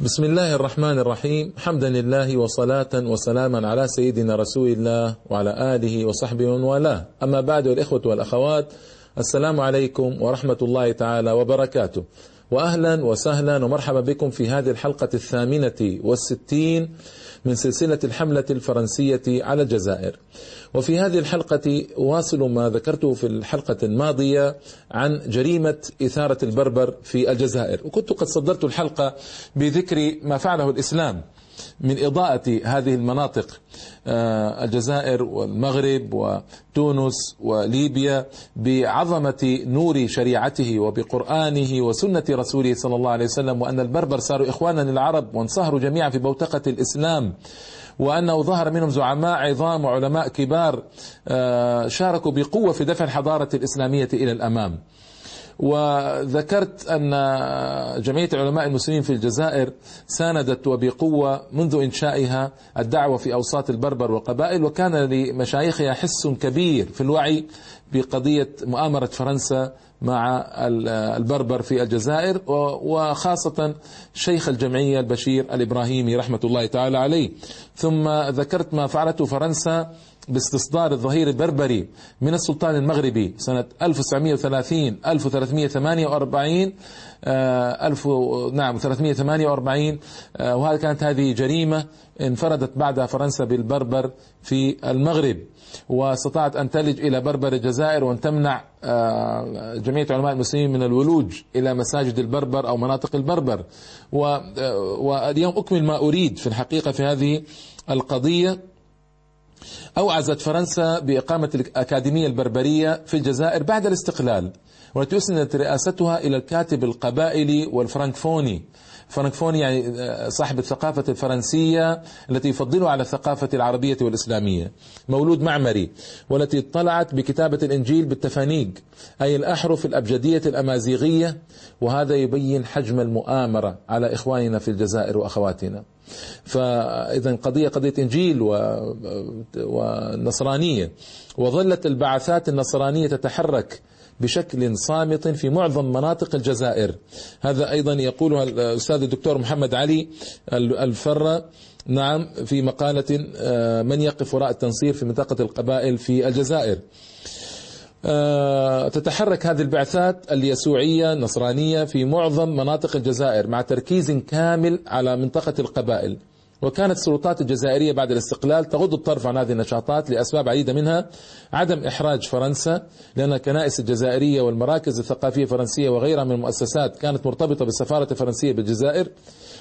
بسم الله الرحمن الرحيم حمدا لله وصلاة وسلاما على سيدنا رسول الله وعلى آله وصحبه ومن والاه أما بعد الإخوة والأخوات السلام عليكم ورحمة الله تعالى وبركاته وأهلا وسهلا ومرحبا بكم في هذه الحلقة الثامنة والستين من سلسلة الحملة الفرنسية على الجزائر. وفي هذه الحلقة أواصل ما ذكرته في الحلقة الماضية عن جريمة إثارة البربر في الجزائر. وكنت قد صدرت الحلقة بذكر ما فعله الإسلام. من إضاءة هذه المناطق آه، الجزائر والمغرب وتونس وليبيا بعظمة نور شريعته وبقرآنه وسنة رسوله صلى الله عليه وسلم وأن البربر صاروا إخوانا العرب وانصهروا جميعا في بوتقة الإسلام وأنه ظهر منهم زعماء عظام وعلماء كبار آه، شاركوا بقوة في دفع الحضارة الإسلامية إلى الأمام. وذكرت أن جمعية العلماء المسلمين في الجزائر ساندت وبقوة منذ إنشائها الدعوة في أوساط البربر والقبائل وكان لمشايخها حس كبير في الوعي بقضية مؤامرة فرنسا مع البربر في الجزائر وخاصة شيخ الجمعية البشير الإبراهيمي رحمة الله تعالى عليه. ثم ذكرت ما فعلته فرنسا باستصدار الظهير البربري من السلطان المغربي سنة 1930 1348 ألف نعم 348 آه، وهذا كانت هذه جريمة انفردت بعدها فرنسا بالبربر في المغرب. واستطاعت أن تلج إلى بربر الجزائر وأن تمنع آه، جمعية علماء المسلمين من الولوج إلى مساجد البربر أو مناطق البربر. آه، واليوم أكمل ما أريد في الحقيقة في هذه القضية. أوعزت فرنسا بإقامة الأكاديمية البربرية في الجزائر بعد الاستقلال والتي أسندت رئاستها إلى الكاتب القبائلي والفرنكفوني. فرنكفوني يعني صاحب الثقافة الفرنسية التي يفضلها على الثقافة العربية والإسلامية. مولود معمري والتي اطلعت بكتابة الإنجيل بالتفانيق أي الأحرف الأبجدية الأمازيغية. وهذا يبين حجم المؤامرة على إخواننا في الجزائر وأخواتنا. فإذا قضية قضية إنجيل ونصرانية وظلت البعثات النصرانية تتحرك بشكل صامت في معظم مناطق الجزائر. هذا أيضا يقولها الأستاذ الدكتور محمد علي الفرة نعم في مقالة آه، من يقف وراء التنصير في منطقة القبائل في الجزائر. آه، تتحرك هذه البعثات اليسوعية النصرانية في معظم مناطق الجزائر مع تركيز كامل على منطقة القبائل. وكانت السلطات الجزائرية بعد الاستقلال تغض الطرف عن هذه النشاطات لأسباب عديدة منها عدم إحراج فرنسا لأن الكنائس الجزائرية والمراكز الثقافية الفرنسية وغيرها من المؤسسات كانت مرتبطة بالسفارة الفرنسية بالجزائر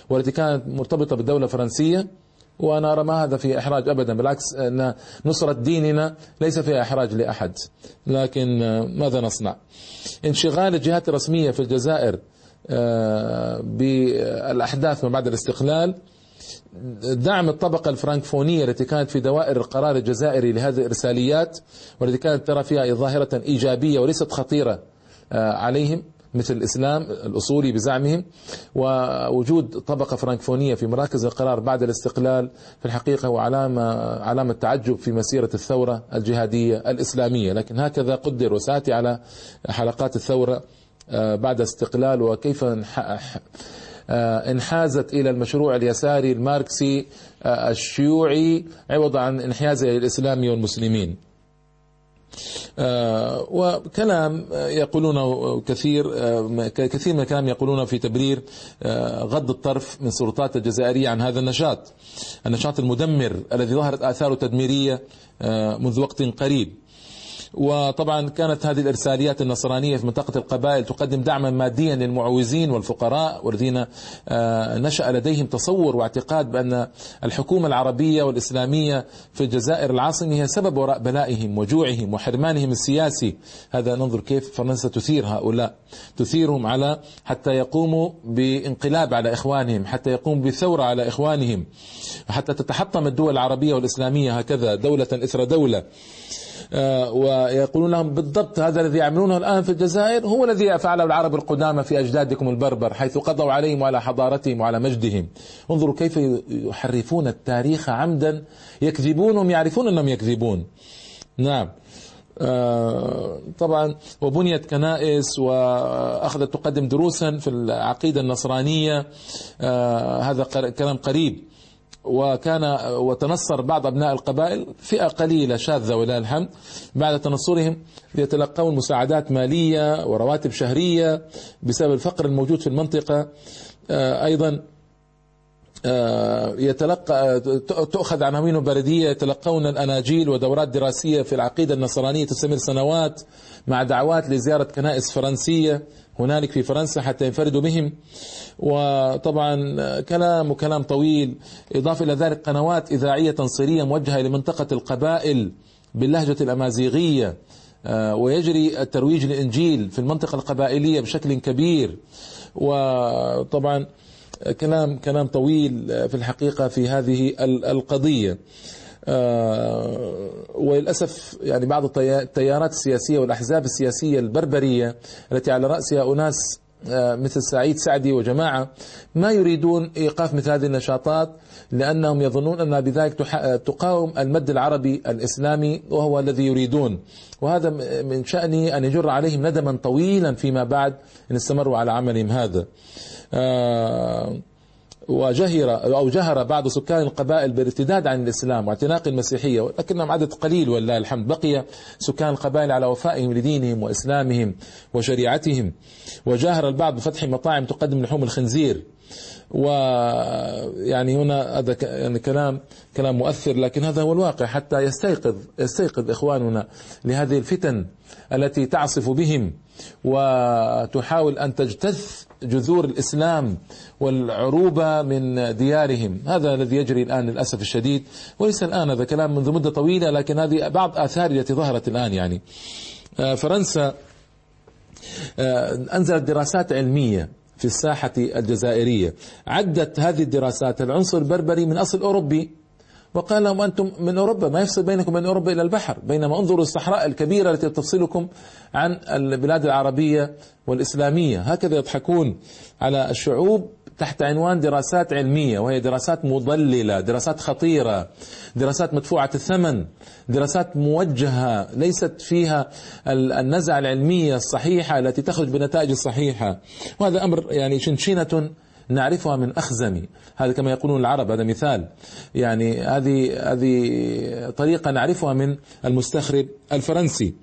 والتي كانت مرتبطة بالدولة الفرنسية. وأنا أرى ما هذا فيه إحراج أبدا بالعكس أن نصرة ديننا ليس فيها إحراج لأحد. لكن ماذا نصنع؟ انشغال الجهات الرسمية في الجزائر آه، بالأحداث ما بعد الاستقلال دعم الطبقة الفرنكفونية التي كانت في دوائر القرار الجزائري لهذه الإرساليات والتي كانت ترى فيها ظاهرة إيجابية وليست خطيرة آه، عليهم مثل الإسلام الأصولي بزعمهم ووجود طبقة فرنكفونية في مراكز القرار بعد الاستقلال في الحقيقة هو علامة علامة تعجب في مسيرة الثورة الجهادية الإسلامية. لكن هكذا قدر وسآتي على حلقات الثورة آه، بعد استقلال وكيف انحازت إلى المشروع اليساري الماركسي آه، الشيوعي عوض عن انحيازه إلى الإسلام والمسلمين. آه، وكلام يقولونه كثير كثير من الكلام يقولونه في تبرير غض الطرف من السلطات الجزائرية عن هذا النشاط. النشاط المدمر الذي ظهرت آثاره تدميرية منذ وقت قريب. وطبعا كانت هذه الإرساليات النصرانية في منطقة القبائل تقدم دعما ماديا للمعوزين والفقراء والذين آه، نشأ لديهم تصور واعتقاد بأن الحكومة العربية والإسلامية في الجزائر العاصمة هي سبب وراء بلائهم وجوعهم وحرمانهم السياسي. هذا ننظر كيف فرنسا تثير هؤلاء تثيرهم على حتى يقوموا بانقلاب على إخوانهم حتى يقوموا بثورة على إخوانهم حتى تتحطم الدول العربية والإسلامية هكذا دولة إثر دولة. ويقولون لهم بالضبط هذا الذي يعملونه الآن في الجزائر هو الذي فعله العرب القدامى في أجدادكم البربر حيث قضوا عليهم وعلى حضارتهم وعلى مجدهم. انظروا كيف يحرفون التاريخ عمدا يكذبون يعرفون أنهم يكذبون. نعم. آه، طبعا وبنيت كنائس وأخذت تقدم دروسا في العقيدة النصرانية. آه، هذا كلام قريب. وكان وتنصر بعض أبناء القبائل فئة قليلة شاذة ولله الحمد بعد تنصرهم يتلقون مساعدات مالية ورواتب شهرية بسبب الفقر الموجود في المنطقة. آه، أيضا آه، يتلقى تؤخذ عناوين بلدية يتلقون الأناجيل ودورات دراسية في العقيدة النصرانية تستمر سنوات مع دعوات لزيارة كنائس فرنسية. هنالك في فرنسا حتى ينفردوا بهم. وطبعا كلام وكلام طويل. إضافة إلى ذلك قنوات إذاعية تنصيرية موجهة لمنطقة القبائل باللهجة الأمازيغية. آه، ويجري الترويج للإنجيل في المنطقة القبائلية بشكل كبير. وطبعا كلام كلام طويل في الحقيقة في هذه القضية. آه، وللأسف يعني بعض التيارات السياسية والأحزاب السياسية البربرية التي على رأسها أناس آه، مثل سعيد سعدي وجماعة ما يريدون إيقاف مثل هذه النشاطات لأنهم يظنون أنها بذلك تقاوم المد العربي الإسلامي وهو الذي يريدون. وهذا من شأنه أن يجر عليهم ندما طويلا فيما بعد إن استمروا على عملهم هذا. آه، وجهر أو جهر بعض سكان القبائل بالارتداد عن الإسلام واعتناق المسيحية ولكنهم عدد قليل ولله الحمد. بقي سكان القبائل على وفائهم لدينهم وإسلامهم وشريعتهم. وجاهر البعض بفتح مطاعم تقدم لحوم الخنزير. ويعني هنا هذا يعني كلام كلام مؤثر لكن هذا هو الواقع حتى يستيقظ يستيقظ إخواننا لهذه الفتن التي تعصف بهم وتحاول أن تجتث جذور الإسلام والعروبة من ديارهم. هذا الذي يجري الآن للأسف الشديد وليس الآن هذا كلام منذ مدة طويلة لكن هذه بعض آثار التي ظهرت الآن يعني. آه، فرنسا آه، أنزلت دراسات علمية في الساحة الجزائرية. عدت هذه الدراسات. العنصر البربري من أصل أوروبي. وقال لهم أنتم من أوروبا. ما يفصل بينكم وبين أوروبا إلى البحر. بينما انظروا الصحراء الكبيرة التي تفصلكم عن البلاد العربية والإسلامية. هكذا يضحكون على الشعوب تحت عنوان دراسات علمية وهي دراسات مضللة دراسات خطيرة دراسات مدفوعة الثمن دراسات موجهة ليست فيها النزعة العلمية الصحيحة التي تخرج بنتائج الصحيحة وهذا أمر يعني شنشنة نعرفها من أخزمي. هذا كما يقولون العرب هذا مثال. يعني هذه هذه طريقة نعرفها من المستخرب الفرنسي.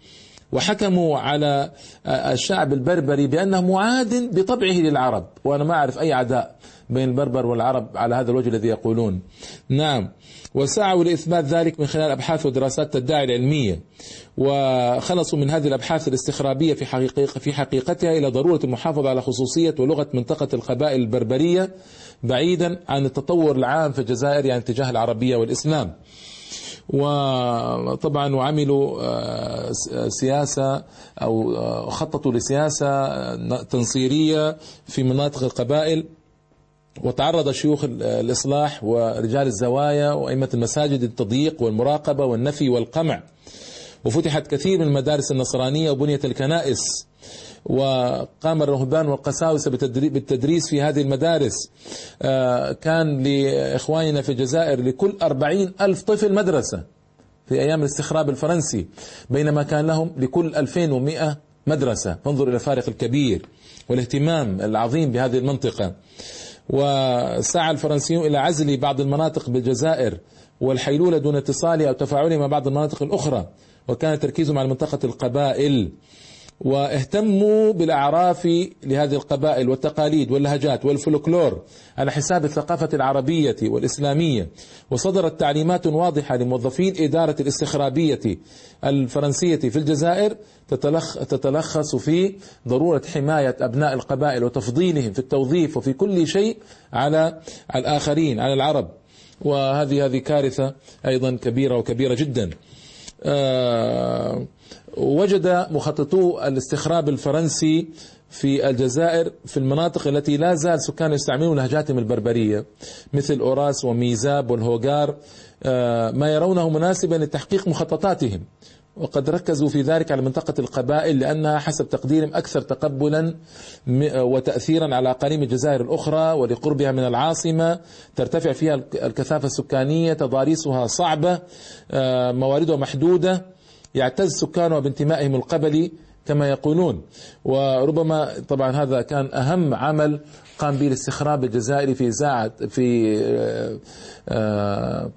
وحكموا على الشعب البربري بأنه معاد بطبعه للعرب. وأنا ما أعرف أي عداء بين البربر والعرب على هذا الوجه الذي يقولون. نعم. وسعوا لإثبات ذلك من خلال أبحاث ودراسات تدعي العلمية. وخلصوا من هذه الأبحاث الاستخرابية في, حقيقة في حقيقتها إلى ضرورة المحافظة على خصوصية ولغة منطقة القبائل البربرية بعيدا عن التطور العام في الجزائر يعني تجاه العربية والإسلام. وطبعا وعملوا آه، سياسة أو آه، خططوا لسياسة تنصيرية في مناطق القبائل. وتعرض شيوخ الإصلاح ورجال الزوايا وأئمة المساجد للتضييق والمراقبة والنفي والقمع. وفتحت كثير من المدارس النصرانية وبنيت الكنائس. وقام الرهبان والقساوسة بالتدريس في هذه المدارس. آه، كان لإخواننا في الجزائر لكل أربعين ألف طفل مدرسة في أيام الاستخراب الفرنسي بينما كان لهم لكل ألفين ومئة مدرسة. فانظر إلى الفارق الكبير والاهتمام العظيم بهذه المنطقة. وسعى الفرنسيون إلى عزل بعض المناطق بالجزائر والحيلولة دون اتصالها أو تفاعلها مع بعض المناطق الأخرى وكان تركيزهم على منطقة القبائل. واهتموا بالأعراف لهذه القبائل والتقاليد واللهجات والفلكلور على حساب الثقافة العربية والإسلامية وصدرت تعليمات واضحة لموظفي الاداره الاستخرابية الفرنسية في الجزائر تتلخص في ضرورة حماية أبناء القبائل وتفضيلهم في التوظيف وفي كل شيء على الآخرين على العرب وهذه هذه كارثة أيضا كبيرة وكبيرة جدا. آه وجد مخططو الاستخراب الفرنسي في الجزائر في المناطق التي لا زال سكان يستعملون لهجاتهم البربرية مثل أوراس وميزاب والهوغار آه، ما يرونه مناسبا لتحقيق مخططاتهم. وقد ركزوا في ذلك على منطقة القبائل لأنها حسب تقديرهم أكثر تقبلا وتأثيرا على أقاليم الجزائر الأخرى ولقربها من العاصمة ترتفع فيها الكثافة السكانية تضاريسها صعبة آه، مواردها محدودة يعتز سكانها بانتمائهم القبلي كما يقولون. وربما طبعا هذا كان أهم عمل قام به الاستخراب الجزائري في زاعة في آه، آه،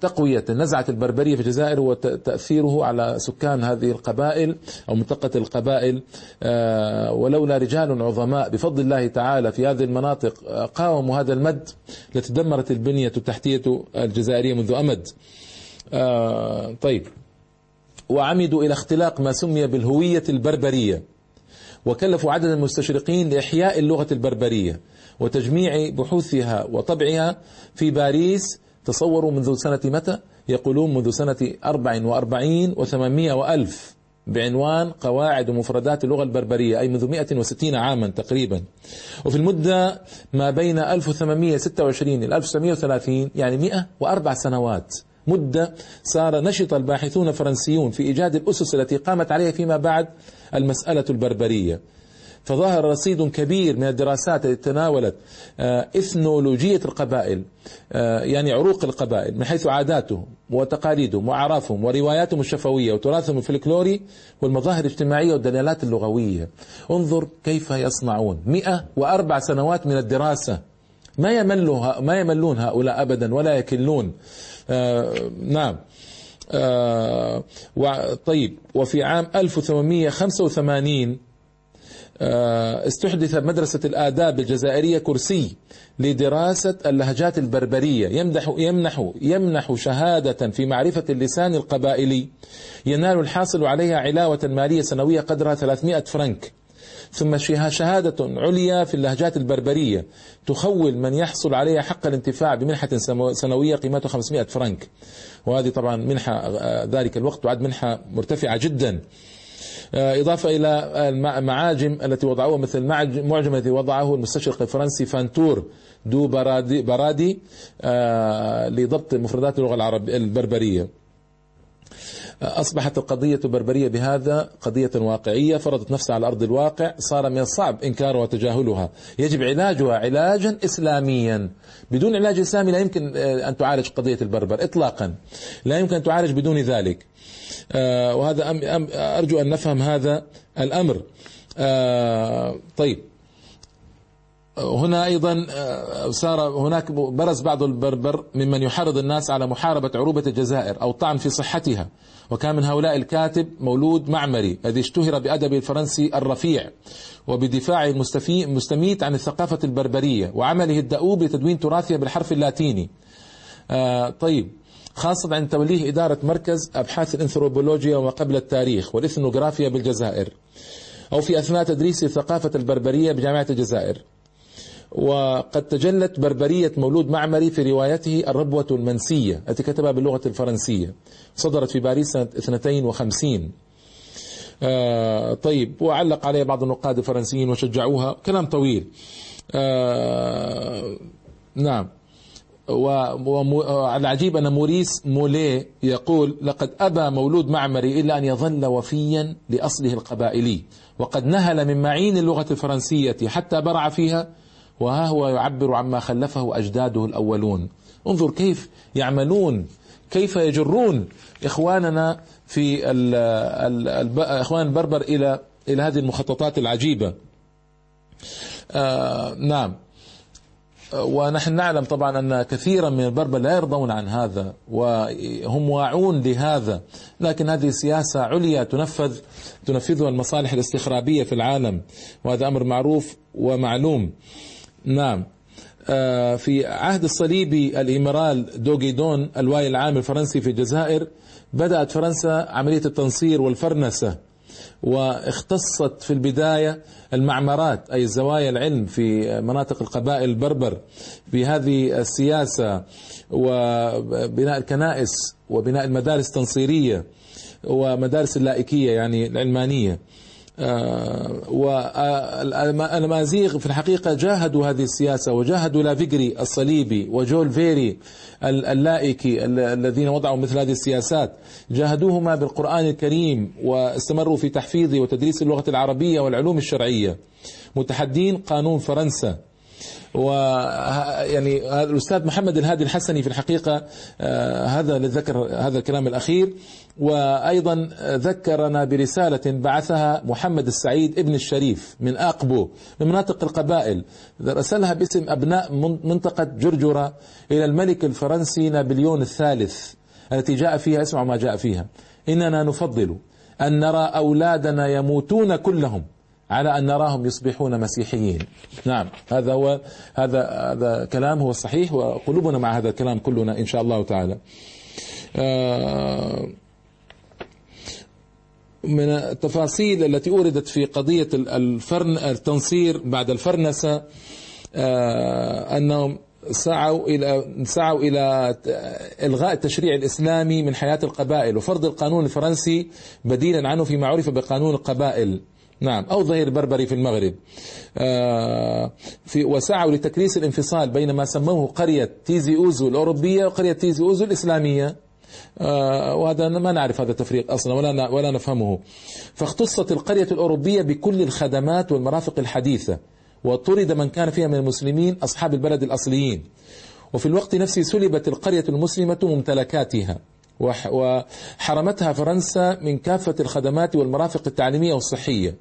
تقوية نزعة البربرية في الجزائر وتأثيره على سكان هذه القبائل أو منطقة القبائل. آه، ولولا رجال عظماء بفضل الله تعالى في هذه المناطق قاوموا هذا المد لتدمرت البنية التحتية الجزائرية منذ أمد. طيب. وعمدوا إلى اختلاق ما سمي بالهوية البربرية. وكلفوا عدد المستشرقين لإحياء اللغة البربرية وتجميع بحوثها وطبعها في باريس تصوروا منذ سنة متى؟ يقولون منذ سنة 44 و800 وألف بعنوان قواعد ومفردات اللغة البربرية أي منذ 160 عاما تقريبا. وفي المدة ما بين 1826 إلى 1930 يعني 104 سنوات. مدة صار نشط الباحثون الفرنسيون في إيجاد الأسس التي قامت عليها فيما بعد المسألة البربرية. فظهر رصيد كبير من الدراسات التي تناولت آه، إثنولوجية القبائل آه، يعني عروق القبائل من حيث عاداتهم وتقاليدهم وأعرافهم ورواياتهم الشفوية وتراثهم الفلكلوري والمظاهر الاجتماعية والدلالات اللغوية. انظر كيف يصنعون. 104 سنوات من الدراسة. ما يملها ما يملون هؤلاء أبدا ولا يكلون. آه نعم. آه طيب. وفي عام 1885 آه استحدث مدرسة الآداب الجزائرية كرسي لدراسة اللهجات البربرية. يمدح يمنح يمنح شهادة في معرفة اللسان القبائلي. ينال الحاصل عليها علاوة مالية سنوية قدرها 300 فرنك. ثم شهادة عليا في اللهجات البربرية. تخول من يحصل عليها حق الانتفاع بمنحة سنوية قيمتها 500 فرنك. وهذه طبعا منحة آه، ذلك الوقت تعد منحة مرتفعة جدا. آه، إضافة إلى المعاجم التي وضعوها مثل المعجم الذي وضعه المستشرق الفرنسي فانتور دو برادي, برادي آه، لضبط مفردات اللغة العربية البربرية. أصبحت القضية البربرية بهذا قضية واقعية فرضت نفسها على أرض الواقع صار من الصعب إنكارها وتجاهلها. يجب علاجها علاجا إسلاميا. بدون علاج إسلامي لا يمكن آه، أن تعالج قضية البربر إطلاقا. لا يمكن أن تعالج بدون ذلك. آه، وهذا أرجو أن نفهم هذا الأمر. آه، طيب. هنا أيضا صار هناك برز بعض البربر ممن يحرض الناس على محاربة عروبة الجزائر أو الطعن في صحتها. وكان من هؤلاء الكاتب مولود معمري الذي اشتهر بأدبه الفرنسي الرفيع وبدفاعه المستميت عن الثقافة البربرية وعمله الدؤوب لتدوين تراثها بالحرف اللاتيني. آه طيب خاصة عند توليه إدارة مركز أبحاث الأنثروبولوجيا وما قبل التاريخ والإثنوغرافيا بالجزائر أو في أثناء تدريس الثقافة البربرية بجامعة الجزائر. وقد تجلت بربرية مولود معمري في روايته الربوة المنسية التي كتبها باللغة الفرنسية صدرت في باريس سنة 52 آه طيب وعلق عليها بعض النقاد الفرنسيين وشجعوها. كلام طويل. آه نعم. والعجيب أن موريس مولي يقول لقد أبى مولود معمري إلا أن يظل وفيا لأصله القبائلي وقد نهل من معين اللغة الفرنسية حتى برع فيها وها هو يعبر عما خلفه أجداده الأولون. انظر كيف يعملون كيف يجرون إخواننا في ال ال ال إخوان البربر إلى إلى هذه المخططات العجيبة. آه نعم. ونحن نعلم طبعا أن كثيرا من البربر لا يرضون عن هذا وهم واعون لهذا لكن هذه سياسة عليا تنفذ تنفذها المصالح الاستخرابية في العالم وهذا أمر معروف ومعلوم. نعم. آه، في عهد الصليبي الإيمرال دوغيدون الواي العام الفرنسي في الجزائر بدأت فرنسا عملية التنصير والفرنسة واختصت في البداية المعمرات أي زوايا العلم في مناطق القبائل البربر بهذه السياسة وبناء الكنائس وبناء المدارس التنصيرية ومدارس اللائكية يعني العلمانية. والأمازيغ في الحقيقة جاهدوا هذه السياسة وجاهدوا لافيجري الصليبي وجول فيري اللائكي الذين وضعوا مثل هذه السياسات. جاهدوهما بالقرآن الكريم واستمروا في تحفيظه وتدريس اللغة العربية والعلوم الشرعية. متحدين قانون فرنسا. و يعني الأستاذ محمد الهادي الحسني في الحقيقة آه، هذا للذكر هذا الكلام الأخير. وأيضا ذكرنا برسالة بعثها محمد السعيد ابن الشريف من أقبو من مناطق القبائل. رسلها باسم أبناء منطقة جرجرة إلى الملك الفرنسي نابليون الثالث التي جاء فيها اسمعوا ما جاء فيها. إننا نفضل أن نرى أولادنا يموتون كلهم. على أن نراهم يصبحون مسيحيين. نعم هذا هو هذا هذا كلام هو الصحيح وقلوبنا مع هذا الكلام كلنا إن شاء الله تعالى. آه، من التفاصيل التي اوردت في قضية الفرن التنصير بعد الفرنسة آه، أنهم سعوا إلى سعوا إلى إلغاء التشريع الإسلامي من حياة القبائل. وفرض القانون الفرنسي بديلا عنه فيما عرف بقانون القبائل. نعم. أو ظهير بربري في المغرب. آه، في وسعوا لتكريس الانفصال بين ما سموه قرية تيزي أوزو الأوروبية وقرية تيزي أوزو الإسلامية. آه، وهذا ما نعرف هذا التفريق أصلا ولا ولا نفهمه. فاختصت القرية الأوروبية بكل الخدمات والمرافق الحديثة وطرد من كان فيها من المسلمين أصحاب البلد الأصليين. وفي الوقت نفسه سلبت القرية المسلمة ممتلكاتها وحرمتها فرنسا من كافة الخدمات والمرافق التعليمية والصحية.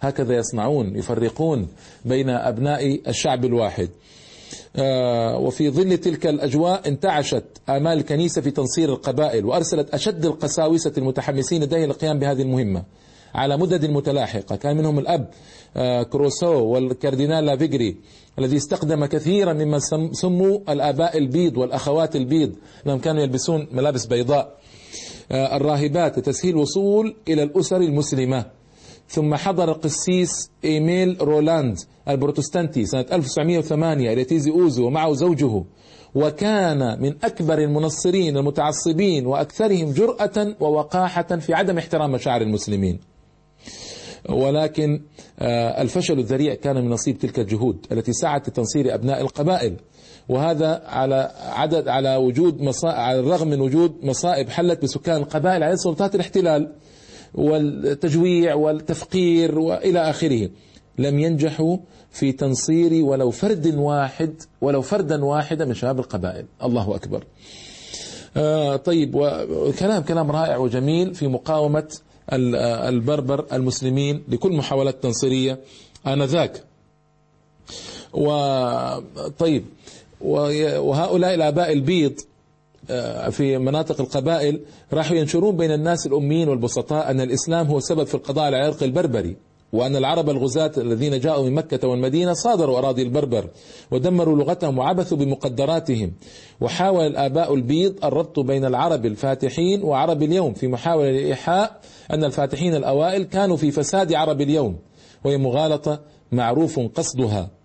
هكذا يصنعون يفرقون بين أبناء الشعب الواحد. آه، وفي ظل تلك الأجواء انتعشت آمال الكنيسة في تنصير القبائل وأرسلت أشد القساوسة المتحمسين للقيام بهذه المهمة على مدد متلاحقة. كان منهم الأب آه، كروسو والكاردينال لافيجري الذي استخدم كثيرا مما سموا الآباء البيض والأخوات البيض. لأنهم كانوا يلبسون ملابس بيضاء. آه، الراهبات لتسهيل الوصول إلى الأسر المسلمة. ثم حضر القسيس إيميل رولاند البروتستانتي سنة 1908 إلى تيزي أوزو ومعه زوجه. وكان من أكبر المنصرين المتعصبين وأكثرهم جرأة ووقاحة في عدم احترام مشاعر المسلمين. ولكن آه، الفشل الذريع كان من نصيب تلك الجهود التي سعت لتنصير أبناء القبائل. وهذا على عدد على وجود مصائب على الرغم من وجود مصائب حلت بسكان القبائل على سلطات الاحتلال. والتجويع والتفقير وإلى آخره. لم ينجحوا في تنصير ولو فرد واحد ولو فردا واحدا من شباب القبائل. الله أكبر. آه طيب وكلام كلام رائع وجميل في مقاومة البربر المسلمين لكل محاولات تنصيرية آنذاك. وطيب وهؤلاء الآباء البيض آه، في مناطق القبائل راحوا ينشرون بين الناس الأميين والبسطاء أن الإسلام هو السبب في القضاء على العرق البربري وأن العرب الغزاة الذين جاءوا من مكة والمدينة صادروا أراضي البربر ودمروا لغتهم وعبثوا بمقدراتهم وحاول الآباء البيض الربط بين العرب الفاتحين وعرب اليوم في محاولة لإيحاء أن الفاتحين الأوائل كانوا في فساد عرب اليوم وهي مغالطة معروف قصدها. آه،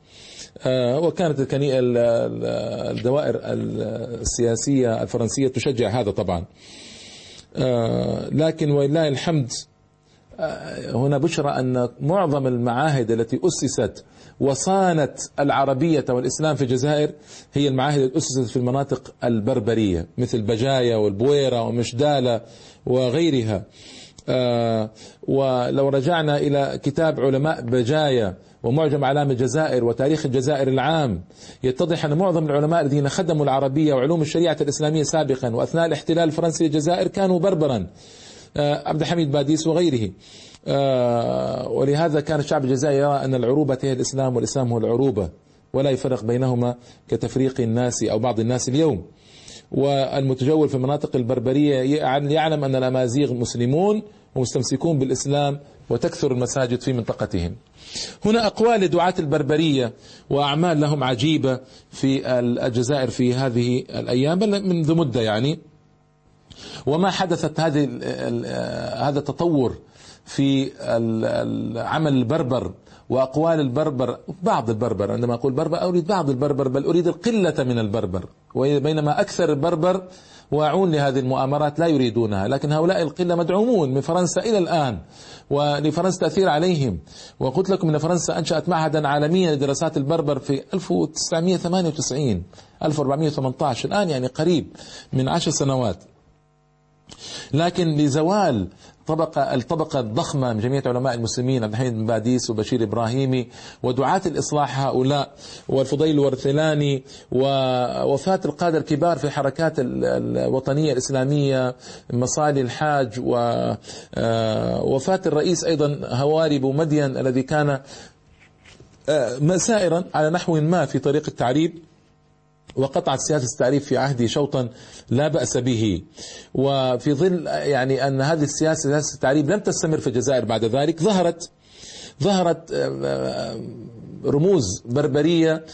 وكانت الدوائر السياسية الفرنسية تشجع هذا طبعا. آه، لكن ولله الحمد آه، هنا بشرى أن معظم المعاهد التي أسست وصانت العربية والإسلام في الجزائر هي المعاهد التي أسست في المناطق البربرية مثل بجاية والبويرة ومشدالة وغيرها. ولو رجعنا إلى كتاب علماء بجاية ومعجم علام الجزائر وتاريخ الجزائر العام. يتضح أن معظم العلماء الذين خدموا العربية وعلوم الشريعة الإسلامية سابقا وأثناء الاحتلال الفرنسي للجزائر كانوا بربرا. آه، عبد الحميد باديس وغيره. آه، ولهذا كان الشعب الجزائري يرى أن العروبة هي الإسلام والإسلام هو العروبة ولا يفرق بينهما كتفريق الناس أو بعض الناس اليوم. والمتجول في المناطق البربرية يعلم أن الأمازيغ مسلمون ومستمسكون بالإسلام وتكثر المساجد في منطقتهم. هنا أقوال لدعاة البربرية وأعمال لهم عجيبة في الجزائر في هذه الأيام بل منذ مدة يعني. وما حدثت هذه هذا التطور في عمل البربر وأقوال البربر بعض البربر عندما أقول بربر أريد بعض البربر بل أريد القلة من البربر بينما أكثر البربر واعون لهذه المؤامرات لا يريدونها لكن هؤلاء القلة مدعومون من فرنسا إلى الآن ولفرنسا تأثير عليهم. وقلت لكم أن فرنسا أنشأت معهدا عالميا لدراسات البربر في 1998 1418 الآن يعني قريب من عشر سنوات. لكن لزوال طبقة الطبقة الضخمة من جميع علماء المسلمين عبد الحميد بن باديس وبشير إبراهيمي ودعاة الإصلاح هؤلاء والفضيل الورثلاني ووفاة القادة الكبار في الحركات الوطنية الإسلامية مصالي الحاج ووفاة آه، الرئيس أيضا هواري بومدين الذي كان آه، سائرا على نحو ما في طريق التعريب. وقطعت سياسة التعريف في عهده شوطا لا بأس به. وفي ظل يعني أن هذه السياسة سياسة التعريب لم تستمر في الجزائر بعد ذلك ظهرت ظهرت آه، آه، رموز بربرية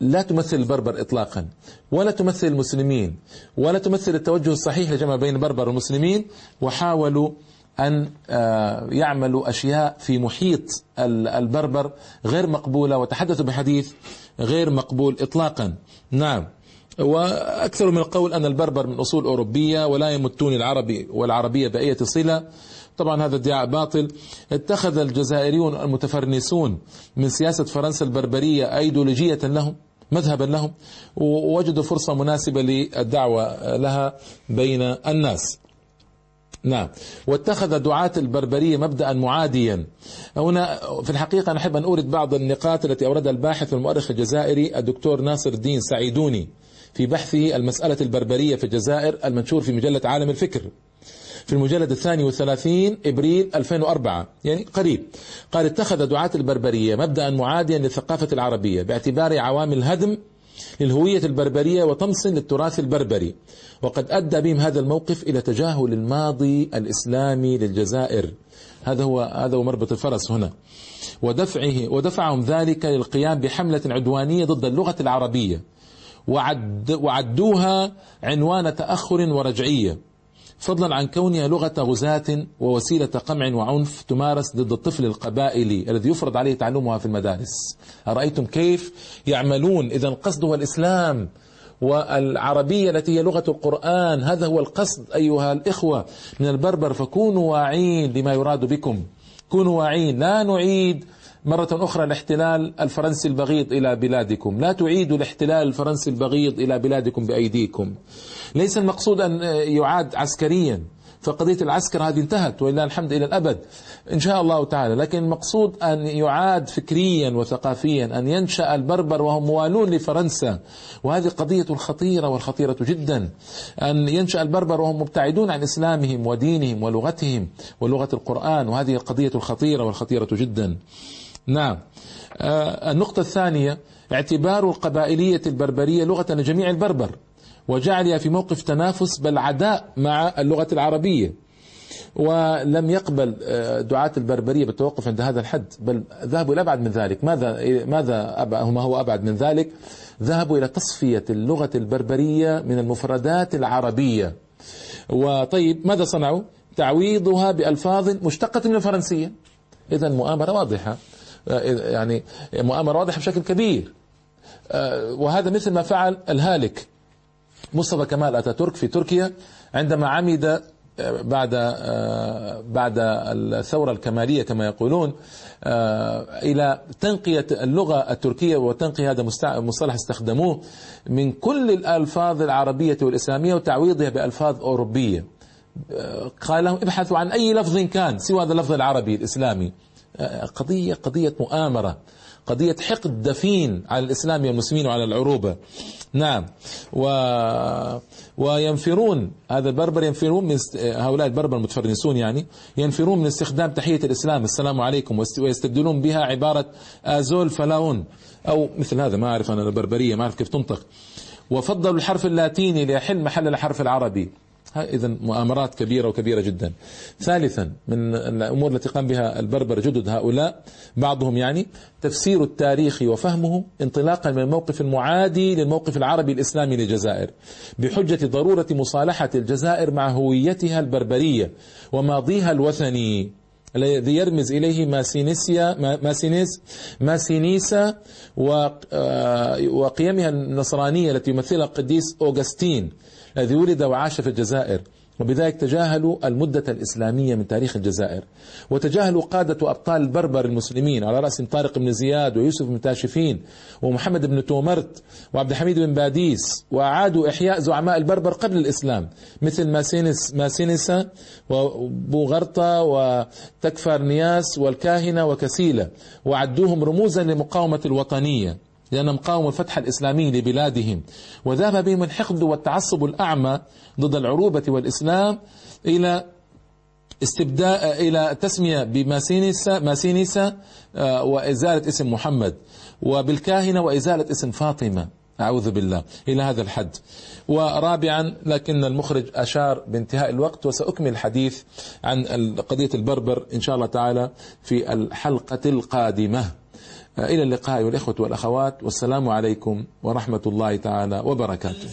لا تمثل البربر اطلاقا ولا تمثل المسلمين ولا تمثل التوجه الصحيح لجمع بين البربر والمسلمين وحاولوا أن آه، يعملوا أشياء في محيط البربر غير مقبولة وتحدثوا بحديث غير مقبول اطلاقا. نعم. وأكثر من القول أن البربر من أصول أوروبية ولا يمتون العربي والعربية بأية صلة. طبعا هذا ادعاء باطل. اتخذ الجزائريون المتفرنسون من سياسة فرنسا البربرية أيديولوجية لهم مذهبا لهم ووجدوا فرصة مناسبة للدعوة لها بين الناس. نعم. واتخذ دعاة البربرية مبدأ معاديا. هنا في الحقيقة نحب أن أورد بعض النقاط التي أوردها الباحث والمؤرخ الجزائري الدكتور ناصر الدين سعيدوني في بحثه المسألة البربرية في الجزائر المنشور في مجلة عالم الفكر في المجلد الثاني والثلاثين إبريل 2004 يعني قريب. قال اتخذ دعاة البربرية مبدأ معاديا للثقافة العربية باعتبار عوامل هدم للهوية البربرية وطمس للتراث البربري. وقد أدى بهم هذا الموقف إلى تجاهل الماضي الإسلامي للجزائر. هذا هو هذا هو مربط الفرس هنا. ودفعه ودفعهم ذلك للقيام بحملة عدوانية ضد اللغة العربية. وعد وعدوها عنوان تأخر ورجعية. فضلا عن كونها لغة غزاة ووسيلة قمع وعنف تمارس ضد الطفل القبائلي الذي يفرض عليه تعلمها في المدارس. أرأيتم كيف يعملون؟ إذا القصد هو الإسلام والعربية التي هي لغة القرآن. هذا هو القصد أيها الإخوة. من البربر فكونوا واعين لما يراد بكم. كونوا واعين. لا نعيد مرة أخرى الاحتلال الفرنسي البغيض إلى بلادكم. لا تعيدوا الاحتلال الفرنسي البغيض إلى بلادكم بأيديكم. ليس المقصود أن يعاد عسكريا. فقضية العسكر هذه انتهت ولله الحمد إلى الأبد. إن شاء الله تعالى. لكن المقصود أن يعاد فكريا وثقافيا أن ينشأ البربر وهم موالون لفرنسا. وهذه قضية خطيرة والخطيرة جدا. أن ينشأ البربر وهم مبتعدون عن إسلامهم ودينهم ولغتهم ولغة القرآن. وهذه القضية الخطيرة والخطيرة جدا. نعم. آه النقطة الثانية اعتبار القبائلية البربرية لغة لجميع البربر وجعلها في موقف تنافس بل عداء مع اللغة العربية. ولم يقبل آه، دعاة البربرية بالتوقف عند هذا الحد بل ذهبوا إلى أبعد من ذلك. ماذا ماذا ما هو أبعد من ذلك؟ ذهبوا إلى تصفية اللغة البربرية من المفردات العربية. وطيب ماذا صنعوا؟ تعويضها بألفاظ مشتقة من الفرنسية. إذا مؤامرة واضحة. يعني مؤامرة واضحة بشكل كبير. آه، وهذا مثل ما فعل الهالك مصطفى كمال اتاتورك في تركيا عندما عمد آه، بعد بعد الثورة الكمالية كما يقولون إلى تنقية اللغة التركية وتنقية هذا مصطلح استخدموه من كل الألفاظ العربية والإسلامية وتعويضها بألفاظ أوروبية. قال لهم ابحثوا عن أي لفظ كان سوى هذا اللفظ العربي الإسلامي. قضية قضية مؤامرة قضية حقد دفين على الإسلام والمسلمين وعلى العروبة. نعم. و... وينفرون هذا البربر ينفرون من است... هؤلاء البربر المتفرنسون يعني ينفرون من استخدام تحية الإسلام السلام عليكم ويستبدلون بها عبارة azul fellawen أو مثل هذا ما أعرف أنا البربرية ما أعرف كيف تنطق. وفضلوا الحرف اللاتيني ليحل محل الحرف العربي. إذا مؤامرات كبيرة وكبيرة جدا. ثالثا من الأمور التي قام بها البربر جدد هؤلاء بعضهم يعني تفسير التاريخ وفهمه انطلاقا من الموقف المعادي للموقف العربي الإسلامي للجزائر بحجة ضرورة مصالحة الجزائر مع هويتها البربرية وماضيها الوثني الذي يرمز إليه ماسينيسيا ماسينيس ماسينيسا آه، وقيمها النصرانية التي يمثلها القديس أوغسطين الذي ولد وعاش في الجزائر وبذلك تجاهلوا المدة الإسلامية من تاريخ الجزائر. وتجاهلوا قادة وأبطال البربر المسلمين على رأسهم طارق بن زياد ويوسف بن تاشفين ومحمد بن تومرت وعبد الحميد بن باديس وأعادوا إحياء زعماء البربر قبل الإسلام مثل ماسينس ماسينسا ويوغرطة وتكفاريناس والكاهنة وكسيلة وعدوهم رموزا لمقاومة الوطنية. لأنهم قاوموا الفتح الإسلامي لبلادهم. وذهب بهم الحقد والتعصب الأعمى ضد العروبة والإسلام إلى استبداء إلى تسمية بماسينيسا ماسينيسا آه، وإزالة اسم محمد. وبالكاهنة وإزالة اسم فاطمة. أعوذ بالله. إلى هذا الحد. ورابعا لكن المخرج أشار بانتهاء الوقت وسأكمل الحديث عن قضية البربر إن شاء الله تعالى في الحلقة القادمة. إلى اللقاء والإخوة والأخوات والسلام عليكم ورحمة الله تعالى وبركاته.